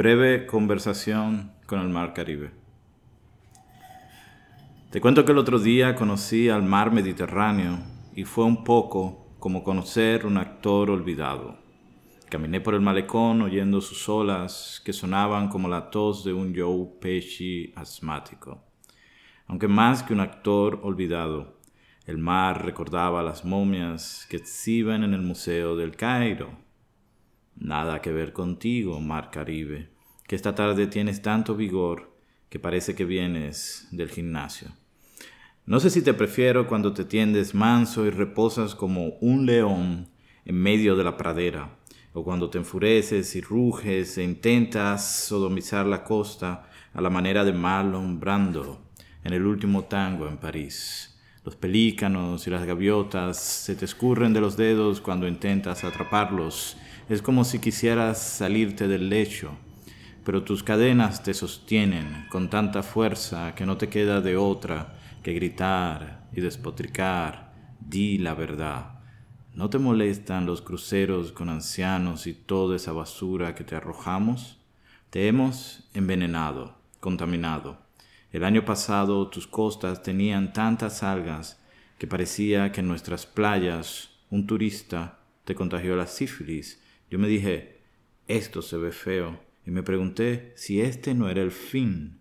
Breve conversación con el mar Caribe. Te cuento que el otro día conocí al mar Mediterráneo y fue un poco como conocer un actor olvidado. Caminé por el malecón oyendo sus olas que sonaban como la tos de un Joe Pesci asmático. Aunque más que un actor olvidado, el mar recordaba las momias que exhiben en el Museo del Cairo Nada que ver contigo, mar Caribe, que esta tarde tienes tanto vigor que parece que vienes del gimnasio. No sé si te prefiero cuando te tiendes manso y reposas como un león en medio de la pradera, o cuando te enfureces y ruges e intentas sodomizar la costa a la manera de Marlon Brando en el último tango en París. Los pelícanos y las gaviotas se te escurren de los dedos cuando intentas atraparlos es como si quisieras salirte del lecho, pero tus cadenas te sostienen con tanta fuerza que no te queda de otra que gritar y despotricar. Di la verdad. ¿No te molestan los cruceros con ancianos y toda esa basura que te arrojamos? Te hemos envenenado, contaminado. El año pasado tus costas tenían tantas algas que parecía que en nuestras playas un turista te contagió la sífilis yo me dije, esto se ve feo, y me pregunté si este no era el fin.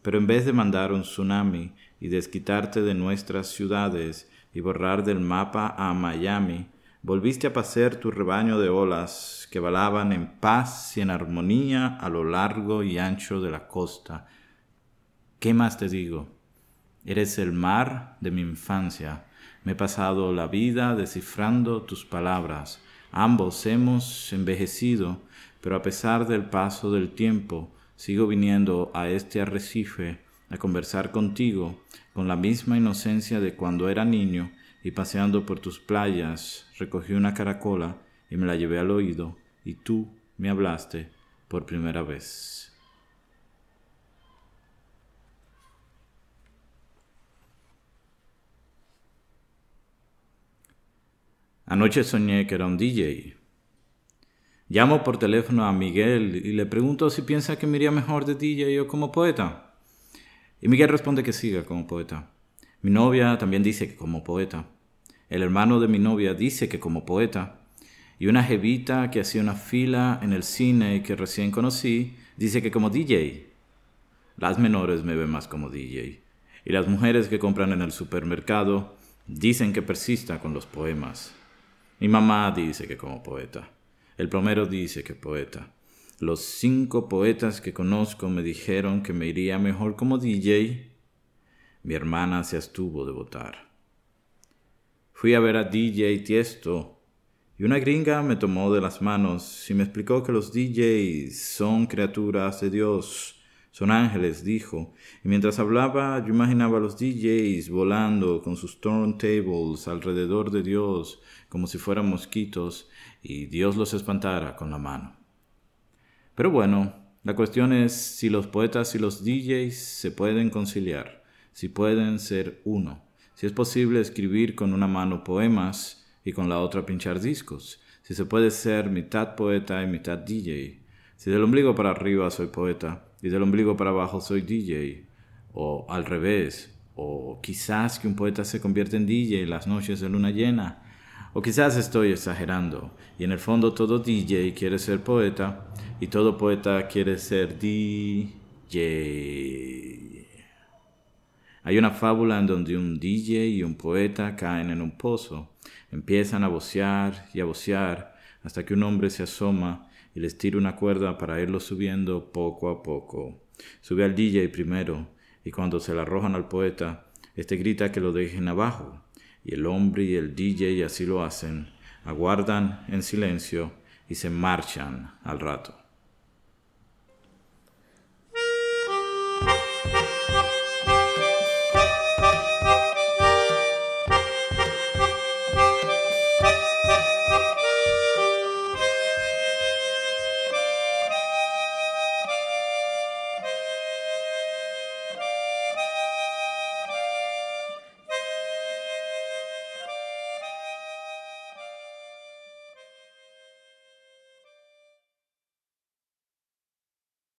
Pero en vez de mandar un tsunami y desquitarte de nuestras ciudades y borrar del mapa a Miami, volviste a pasear tu rebaño de olas que balaban en paz y en armonía a lo largo y ancho de la costa. ¿Qué más te digo? Eres el mar de mi infancia. Me he pasado la vida descifrando tus palabras Ambos hemos envejecido, pero a pesar del paso del tiempo, sigo viniendo a este arrecife a conversar contigo con la misma inocencia de cuando era niño y paseando por tus playas recogí una caracola y me la llevé al oído y tú me hablaste por primera vez. Anoche soñé que era un DJ. Llamo por teléfono a Miguel y le pregunto si piensa que me iría mejor de DJ o como poeta. Y Miguel responde que siga como poeta. Mi novia también dice que como poeta. El hermano de mi novia dice que como poeta. Y una jevita que hacía una fila en el cine y que recién conocí dice que como DJ. Las menores me ven más como DJ. Y las mujeres que compran en el supermercado dicen que persista con los poemas. Mi mamá dice que como poeta. El plomero dice que poeta. Los cinco poetas que conozco me dijeron que me iría mejor como DJ. Mi hermana se abstuvo de votar. Fui a ver a DJ Tiesto y una gringa me tomó de las manos y me explicó que los DJs son criaturas de Dios son ángeles, dijo, y mientras hablaba yo imaginaba a los DJs volando con sus turntables alrededor de Dios como si fueran mosquitos y Dios los espantara con la mano. Pero bueno, la cuestión es si los poetas y los DJs se pueden conciliar, si pueden ser uno, si es posible escribir con una mano poemas y con la otra pinchar discos, si se puede ser mitad poeta y mitad DJ, si del ombligo para arriba soy poeta y del ombligo para abajo soy DJ, o al revés, o quizás que un poeta se convierte en DJ las noches de luna llena, o quizás estoy exagerando y en el fondo todo DJ quiere ser poeta y todo poeta quiere ser DJ. Hay una fábula en donde un DJ y un poeta caen en un pozo, empiezan a vocear y a vocear hasta que un hombre se asoma y les tira una cuerda para irlo subiendo poco a poco. Sube al DJ primero y cuando se la arrojan al poeta, este grita que lo dejen abajo y el hombre y el DJ así lo hacen, aguardan en silencio y se marchan al rato.